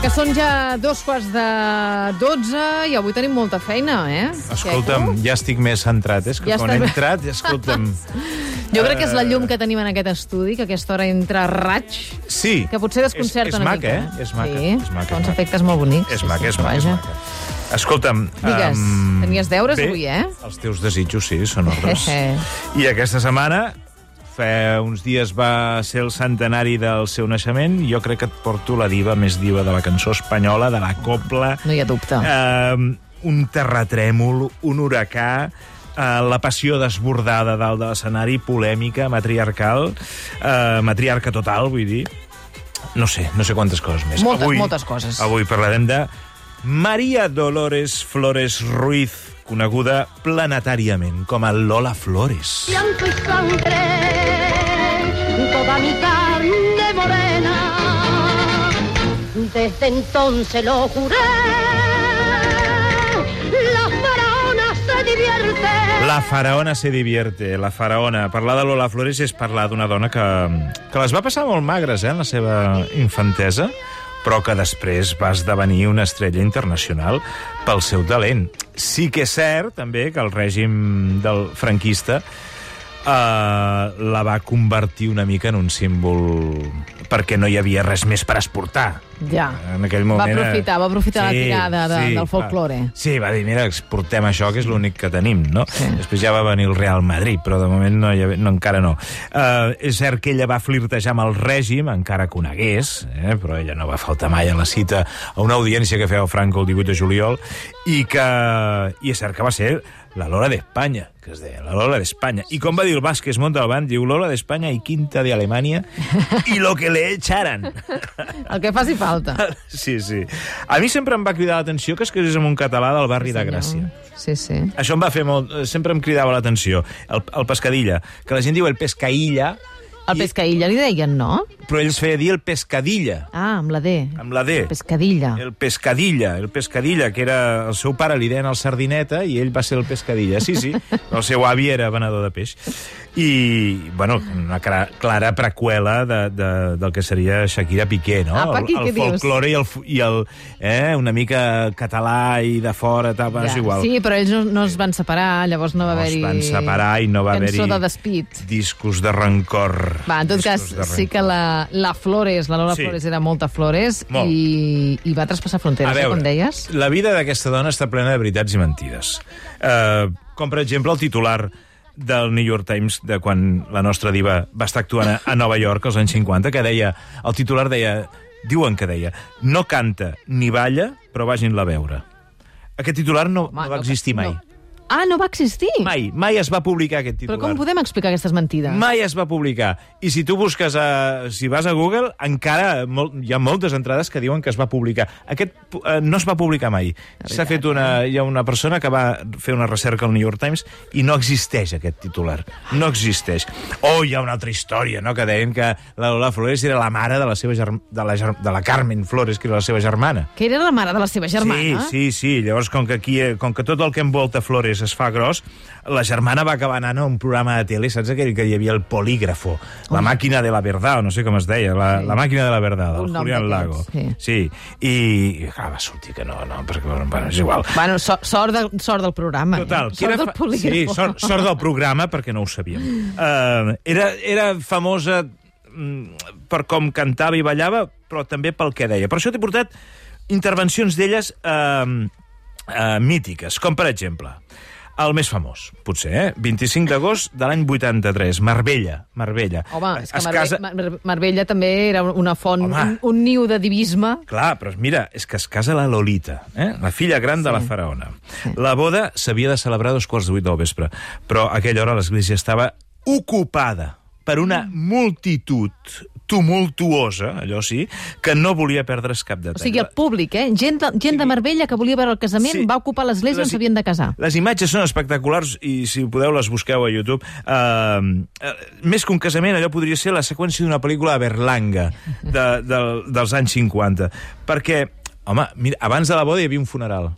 Que són ja dos quarts de dotze i avui tenim molta feina, eh? Escolta'm, Queco? ja estic més centrat, eh? És que Ja quan he entrat, escolta'm... Jo crec que és la llum que tenim en aquest estudi, que aquesta hora entra raig, Sí. que potser desconcerta és, és una maca, mica. eh? És maca, Sí, és maca. uns efectes molt bonics. És maca, sí, és maca, és maca. Escolta'm... Digues, em, tenies deures bé, avui, eh? Els teus desitjos, sí, són ordres. Eh, I aquesta setmana, fa uns dies va ser el centenari del seu naixement, jo crec que et porto la diva més diva de la cançó espanyola, de la copla, No hi ha dubte. eh, un terratrèmol, un huracà, eh, la passió desbordada dalt de l'escenari, polèmica, matriarcal, eh, matriarca total, vull dir. No sé, no sé quantes coses més. Moltes, avui, moltes coses. Avui parlarem de Maria Dolores Flores Ruiz, coneguda planetàriament com a Lola Flores. llanto y sangre, toda mi carne morena. Desde entonces lo juré, la faraona se divierte. La faraona se divierte, la faraona. Parlar de Lola Flores és parlar d'una dona que, que les va passar molt magres eh, en la seva infantesa, però que després va esdevenir una estrella internacional pel seu talent. Sí que és cert, també, que el règim del franquista eh, la va convertir una mica en un símbol perquè no hi havia res més per exportar. Ja. En aquell Va moment... aprofitar, va aprofitar la tirada de- del folklore. clar. Sí, va dir, mira, exportem això, que és l'únic que tenim, no? Sí. Després ja va venir el Real Madrid, però de moment no, havia, no encara no. Uh, és cert que ella va flirtejar amb el règim, encara conegués, eh? però ella no va faltar mai a la cita a una audiència que feia Franco el 18 de juliol, i que i és cert que va ser la Lola d'Espanya, que es deia, la Lola d'Espanya. I com va dir el Vázquez Montalbán, diu Lola d'Espanya i quinta de Alemanya, i lo que le echaran. El que faci falta. Sí, sí. A mi sempre em va cridar l'atenció que es casés amb un català del barri de Gràcia. Sí, sí. Això em va fer molt... Sempre em cridava l'atenció. El, el pescadilla, que la gent diu el pescaïlla, El pescaïlla li deien, no? Però ells feia dir el pescadilla, Ah, amb la D. amb la D. Pescadilla. El pescadilla, el pescadilla, que era el seu pare li deien el sardineta i ell va ser el pescadilla. Sí, sí, el seu avi era venedor de peix. I, bueno, una clara, preqüela de, de, del que seria Shakira Piqué, no? Apa, aquí, el, el dius? folklore i el, i el eh, una mica català i de fora, tal, ja. és igual. Sí, però ells no, no es van separar, llavors no va No es haver-hi... van separar i no va Cançó haver-hi- de despit. Discos de rancor. Va, en tot cas, sí que la, la Flores, la Lola Sí. Flores era molta Flores Molt. i, i va traspassar fronteres, eh, com deies. la vida d'aquesta dona està plena de veritats i mentides. Uh, com, per exemple, el titular del New York Times de quan la nostra diva va estar actuant a, a Nova York als anys 50, que deia, el titular deia, diuen que deia, no canta ni balla, però vagin-la a veure. Aquest titular no, Home, no va existir mai. No. Ah, no va existir? Mai, mai es va publicar aquest Però titular. com podem explicar aquestes mentides? Mai es va publicar. I si tu busques, a, si vas a Google, encara molt, hi ha moltes entrades que diuen que es va publicar. Aquest eh, no es va publicar mai. S'ha fet una, hi ha una persona que va fer una recerca al New York Times i no existeix aquest titular. No existeix. O hi ha una altra història, no?, que deien que la Lola Flores era la mare de la, seva germ, de la, germ, de la Carmen Flores, que era la seva germana. Que era la mare de la seva germana? Sí, sí, sí. Llavors, com que, aquí, eh, com que tot el que envolta Flores es fa gros, la germana va acabar anant a un programa de tele, saps aquell que hi havia el polígrafo, la màquina de la verdad, o no sé com es deia, la, Sí. la màquina de la verdad, del Julián Lago. d'aquests, Sí. I, i clar, va sortir que no, no, perquè, bueno, és igual. Bueno, so, sort, de, sort del programa. Total, eh? Sort era del polígrafo. Sí, sort, sort del programa, perquè no ho sabíem. Uh, era, era famosa mm, per com cantava i ballava, però també pel que deia. Per això t'he portat intervencions d'elles uh, uh, mítiques, com per exemple... El més famós, potser, eh? 25 d'agost de l'any 83, Marbella. Marbella. Home, és que Marbe casa- Mar Mar Marbella també era una font, Home. un, un niu de divisme. Clar, però mira, és que es casa la Lolita, eh? la filla gran sí. de la faraona. La boda s'havia de celebrar dos quarts de vuit del vespre, però a aquella hora l'església estava ocupada per una multitud tumultuosa, allò sí, que no volia perdre's cap O detall. sigui, el públic, eh? Gent de, gent de Marbella que volia veure el casament Sí. va ocupar l'església on s'havien de casar. Les imatges són espectaculars i si podeu les busqueu a YouTube. Uh, uh, més que un casament, allò podria ser la seqüència d'una pel·lícula a Berlanga de, de, dels anys 50. Perquè, home, mira, abans de la boda hi havia un funeral.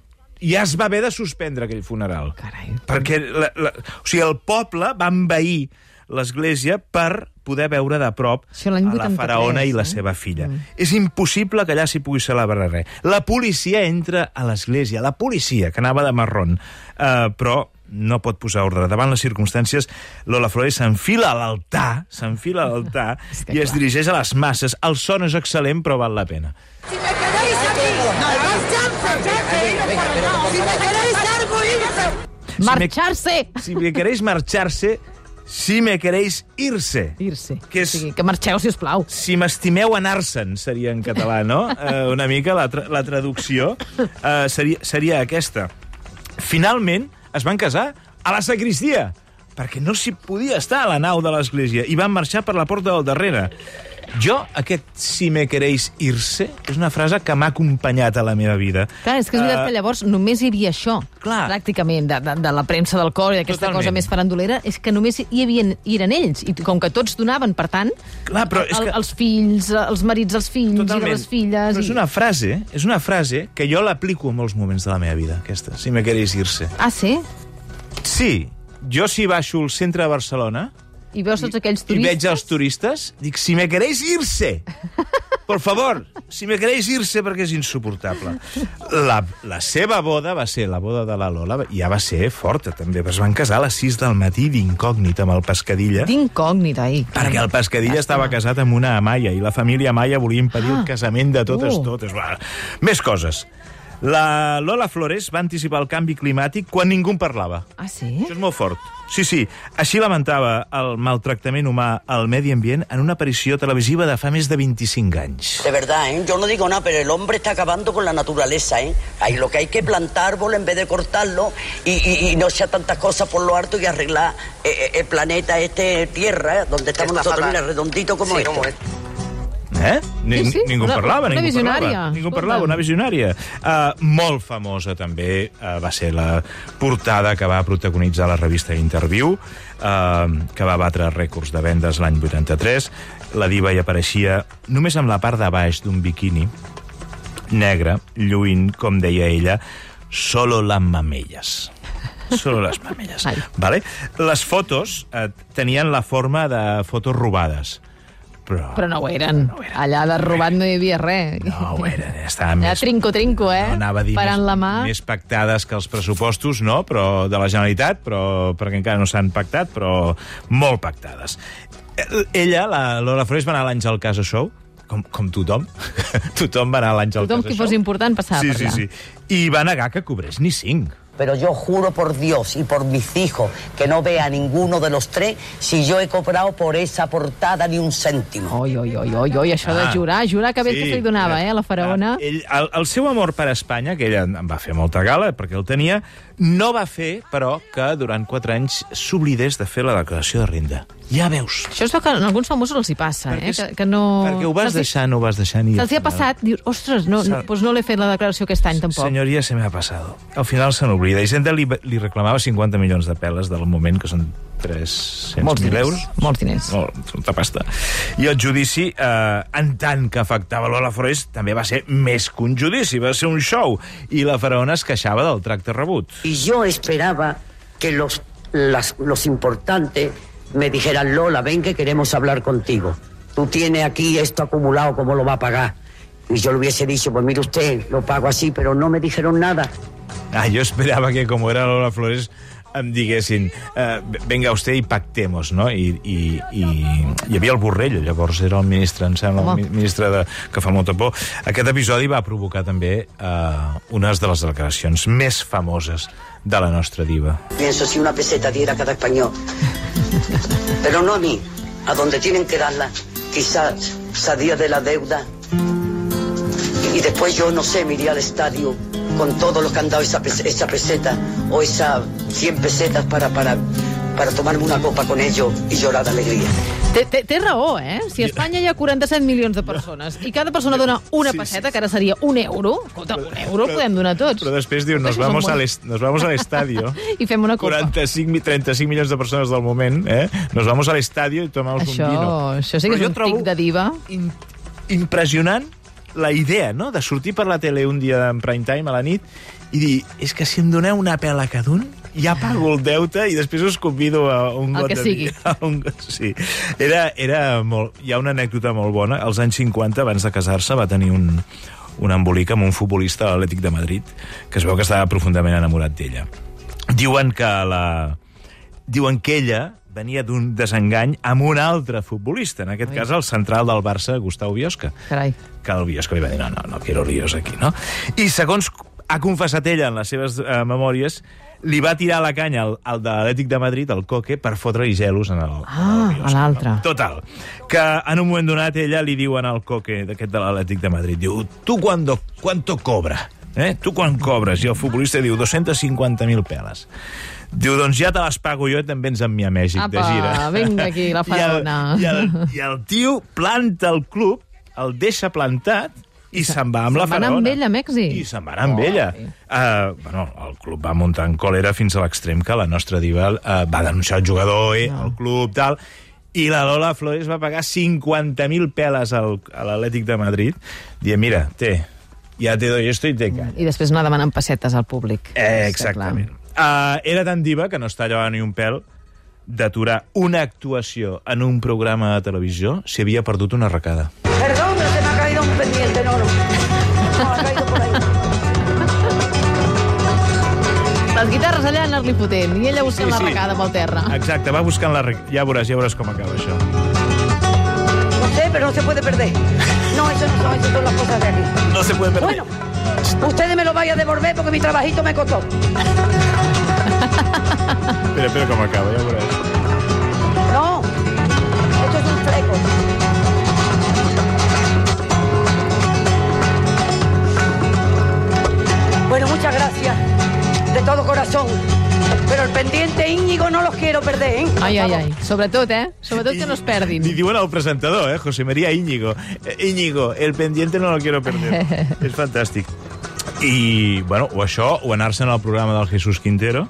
I ja es va haver de suspendre aquell funeral. Carai. Perquè la, la, o sigui, el poble va envair l'església per poder veure de prop l'any a la 83, faraona i la eh? seva filla. Mm. És impossible que allà s'hi pugui celebrar res. La policia entra a l'església, la policia, que anava de marrón, uh, però no pot posar ordre. Davant les circumstàncies, Lola Flores s'enfila a l'altar, s'enfila a l'altar És que i es clar. dirigeix a les masses. El son és excel·lent, però val la pena. Si me queréis aquí, marcharse, si me queréis algo, irse. Marxar-se! Si me queréis marxar-se, si me queréis irse. Ir-se. Que és- O sigui, que marxeu, si us plau. Si m'estimeu anar-se'n, seria en català, no? Eh, una mica la, tra la traducció eh, seria, seria aquesta. Finalment, es van casar a la sacristia, perquè no s'hi podia estar a la nau de l'església, i van marxar per la porta del darrere. Jo, aquest si me queréis irse, és una frase que m'ha acompanyat a la meva vida. Clar, és que és veritat Eh, que llavors només hi havia això, Clar. pràcticament, de, de, de la premsa del cor i d'aquesta Totalment. cosa més farandolera, és que només hi havia, hi eren ells, i com que tots donaven, per tant, Clar, però és el, que- els fills, els marits dels fills i de les filles... Però és i- una frase, és una frase que jo l'aplico en molts moments de la meva vida, aquesta, si me queréis irse. Ah, sí? Sí, jo si baixo al centre de Barcelona I veus tots aquells i turistes... veig els turistes, dic, si me queréis irse, por favor, si me queréis irse, perquè és insuportable. La, la seva boda va ser, la boda de la Lola, ja va ser forta, també. Es van casar a les 6 del matí d'incògnit amb el Pescadilla. D'incògnita, ahir. Perquè el Pescadilla estava casat amb una Amaya i la família Amaya volia impedir Ah. el casament de totes, Uh. totes. Va. Més coses. La Lola Flores va anticipar el canvi climàtic quan ningú en parlava. Ah, sí? Això és molt fort. Sí, sí. Així lamentava el maltractament humà al medi ambient en una aparició televisiva de fa més de 25 anys. De verdad, ¿eh? yo no digo nada, pero el hombre está acabando con la naturaleza. ¿eh? Ahí lo que hay que plantar árbol en vez de cortarlo y, y- y no sea tantas cosas por lo alto y arreglar eh, eh, el planeta este Tierra, ¿eh? donde estamos Está nosotros, fatal. mira, redondito como Sí, esto. como es. Eh? Ni, Sí, sí, ningú una- parlava, una ningú visionària, parlava. Ningú parlava, una visionària. Uh, molt famosa, també, uh, va ser la portada que va protagonitzar la revista Interview, uh, que va batre rècords de vendes l'any 83. La diva hi apareixia només amb la part de baix d'un biquini, negre, lluint, com deia ella, solo las mamelles. Solo les mamelles. Ai. Vale? Les fotos eh, tenien la forma de fotos robades. Però, Però no ho eren. Allà de robat no hi havia res. no ho eren, estava Allà més... trinco, trinco, eh? No anava a dir Parant més, la mà. més pactades que els pressupostos, no? però de la Generalitat, però perquè encara no s'han pactat, però molt pactades. Eh, Ella, la Lola Flores, va anar a l'Àngel Casa Show, com, com tothom. tothom va anar a l'Àngel Tothom Casa qui Show. fos important passava sí, per sí, allà. sí. I va negar que cobrés ni cinc. Pero yo juro por Dios y por mis hijos que no vea a ninguno de los tres si yo he cobrado por esa portada ni un céntimo. Oi, oi, oi, oi, oi, això de Ah. jurar, jurar que bé que se li donava, eh, a la faraona. Ah, ell, el, el seu amor per Espanya, que ella en va fer molta gala, perquè el tenia, no va fer, però, que durant quatre anys s'oblidés de fer la declaració de renda. Ja veus. Això es veu que a alguns famosos els hi passa, eh? és- Que, que no... Perquè ho vas no ho vas deixar ni... Se'ls hi ha passat, dius, ostres, no, no, doncs no l'he fet la declaració aquest any, tampoc. Senyoria, se me ha passado. Al final se n'oblida. Hisenda li, li reclamava 50 milions de peles del moment, que són 300.000 Molts diners, euros. molts diners. Molt, molta pasta. I el judici, eh, en tant que afectava Lola Flores, també va ser més que un judici, va ser un show. I la faraona es queixava del tracte rebut. Y yo esperaba que los, las- los importantes me dijeran, Lola, ven que queremos hablar contigo. Tú tienes aquí esto acumulado, ¿cómo lo va a pagar? Y yo le hubiese dicho, pues mire usted, lo pago así, pero no me dijeron nada. Ah, jo esperava que, com era Lola Flores, em diguessin, eh, venga usted i pactemos, no? I, i, i hi havia el Borrell, llavors era el ministre, em sembla, Home. el mi- ministre de, que fa molta por. Aquest episodi va provocar també eh, unes de les declaracions més famoses de la nostra diva. Pienso si una peseta diera cada español. Pero no a mí, a donde tienen que darla. Quizás salía de la deuda. Y después yo, no sé, me iría al estadio con todos los que han dado esa, esa peseta o esas 100 pesetas para, para, para tomarme una copa con ellos y llorar de alegría. Té, té, té raó, eh? Si a Espanya hi ha 47 milions de persones i cada persona dona una Sí, passeta, que ara seria un euro, escolta, un euro el podem donar tots. Però després diu, nos vamos, a molts. l'est- nos vamos al estadio. I fem una copa. 45, mi- 35 milions de persones del moment, eh? Nos vamos al estadio i tomamos Això, un vino. això sí que Però és un tic de diva. in, impressionant la idea, no?, de sortir per la tele un dia en prime time a la nit i dir, és que si em doneu una pela cada un, ja pago el deute i després us convido a un El got que de sigui. vi. Un... Sí. Era, era molt... Hi ha una anècdota molt bona. Als anys 50, abans de casar-se, va tenir un, un embolic amb un futbolista de l'Atlètic de Madrid que es veu que estava profundament enamorat d'ella. Diuen que la... Diuen que ella venia d'un desengany amb un altre futbolista, en aquest Ui. cas el central del Barça, Gustau Biosca Carai. que el Biosca li va dir, no, no, no quiero líos aquí, no? I segons ha confessat ella en les seves eh, memòries, li va tirar la canya al, al de l'Atlètic de Madrid, el Coque, per fotre-hi gelos en el, Ah, en el a l'altre. Total. Que en un moment donat ella li diuen al Coque, d'aquest de l'Atlètic de Madrid, diu, tu cuando, cuánto cobra? Eh? Tu quan cobres? I el futbolista diu, 250.000 peles. Diu, doncs ja te les pago jo i te'n vens amb mi a Mèxic de Apa, gira. vinga aquí, la I el, i, el, I el tio planta el club, el deixa plantat i se'n va amb la se'n va faraona. amb ell a Mèxic? I se'n va amb ella. Uh, bueno, el club va muntar en còlera fins a l'extrem que la nostra diva uh, va denunciar el jugador, eh, No. el club, tal, i la Lola Flores va pagar 50.000 peles al, a l'Atlètic de Madrid, dient, mira, té, ja te doy esto i te calles. I després anar demanant pessetes al públic. Eh, exactament. Uh, era tan diva que no es tallava ni un pèl d'aturar una actuació en un programa de televisió si havia perdut una arracada. Guitarres allà anar-li fotent, i ella buscant Sí, la sí. recada pel terra. Exacte, va buscant la... arrac- Ja veuràs, ja veuràs com acaba això. No sé, pero no se puede perder. No, eso no son, eso son las cosas de aquí. No se puede perder. Bueno, ustedes me lo vayan a devolver porque mi trabajito me costó. Espera, espera com acaba, ja veuràs. Los quiero perder, ¿eh? Ai, ai, ai. Sobretot, eh? Sobretot que no es perdin. Li diuen al presentador, eh? José María Íñigo. Eh, Íñigo, el pendiente no lo quiero perder. És fantàstic. I, bueno, o això, o anar-se'n al programa del Jesús Quintero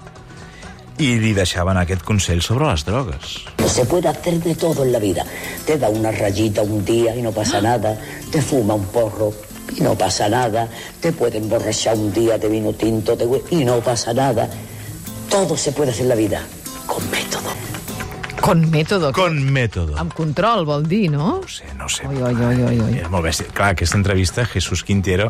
i li deixaven aquest consell sobre les drogues. Se puede hacer de todo en la vida. Te da una rayita un día y no pasa nada. Te fuma un porro y no pasa nada. Te puede emborrachar un día de vino tinto de y no pasa nada. Todo se puede hacer en la vida. Con mètode. Con mètode. Amb control, vol dir, no? No sé, no sé. Oi, oi, oi, oi, oi. És molt bèstia. Clar, aquesta entrevista, Jesús Quintero,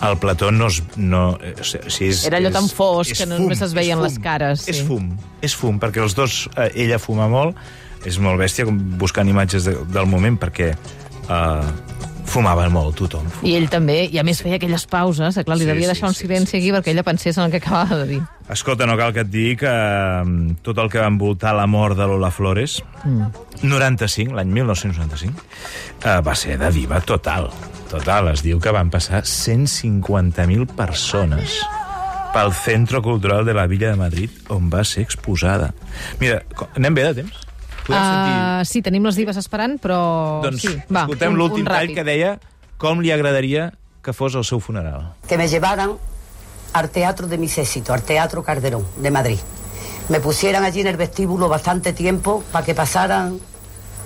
al plató no es... No, eh, o sigui, és, Era allò és- tan fosc és que només es veien és les fum, cares, És sí. fum, és fum, perquè els dos... Eh, ella fuma molt, és molt bèstia buscant imatges de, del moment, perquè eh, fumava molt tothom. I ell també, i a més feia aquelles pauses, que clar, li Sí, devia sí, deixar un sí, silenci aquí perquè ella pensés en el que acabava de dir. Escolta, no cal que et digui que mm, tot el que va envoltar la mort de Lola Flores, mm. 95, l'any 1995, eh, va ser de diva total. Total, es diu que van passar 150.000 persones pel Centro Cultural de la Villa de Madrid, on va ser exposada. Mira, anem bé de temps? Podem sentir... Uh, sí, tenim les divas esperant, però... Doncs sí, va, escoltem l'últim tall que deia com li agradaria que fos el seu funeral. que me llevaran al teatro de mis éxitos, al Teatro Calderón de Madrid. Me pusieran allí en el vestíbulo bastante tiempo para que pasaran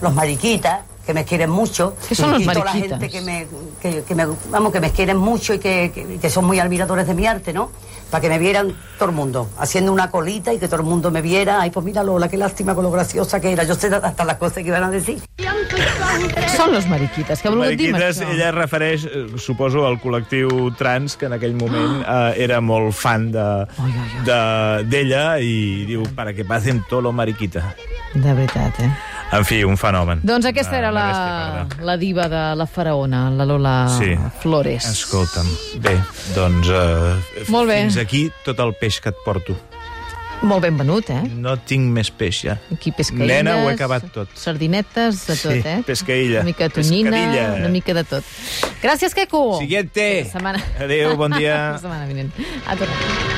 los mariquitas, que me quieren mucho. ¿Qué son los y toda la mariquitas? gente que me, que, que me- vamos, que me quieren mucho y que, que- que son muy admiradores de mi arte, ¿no? Para que me vieran todo el mundo, haciendo una colita y que todo el mundo me viera. Ay, pues mira Lola, qué lástima con lo graciosa que era. Yo sé hasta las cosas que iban a decir. Són los mariquites, que ha volgut dir això? ella es refereix, eh, suposo, al col·lectiu trans, que en aquell moment eh, era molt fan de- ai. de- d'ella i diu, para que pasen todo lo mariquita. De veritat, eh? En fi, un fenomen. Doncs aquesta Una- era la, bèstia la diva de la faraona, la Lola Sí. Flores. Escolta'm, bé, doncs eh, Molt bé. fins aquí tot el peix que et porto. Molt ben venut, eh? No tinc més peix, ja. Aquí pescaïlles... Nena, ho he acabat tot. Sardinetes, de tot, Sí, eh? pescaïlla. Una mica de tonyina, una mica de tot. Gràcies, Queco! Siguiente. Setmana... Adéu, bon dia. La setmana vinent. A tornar.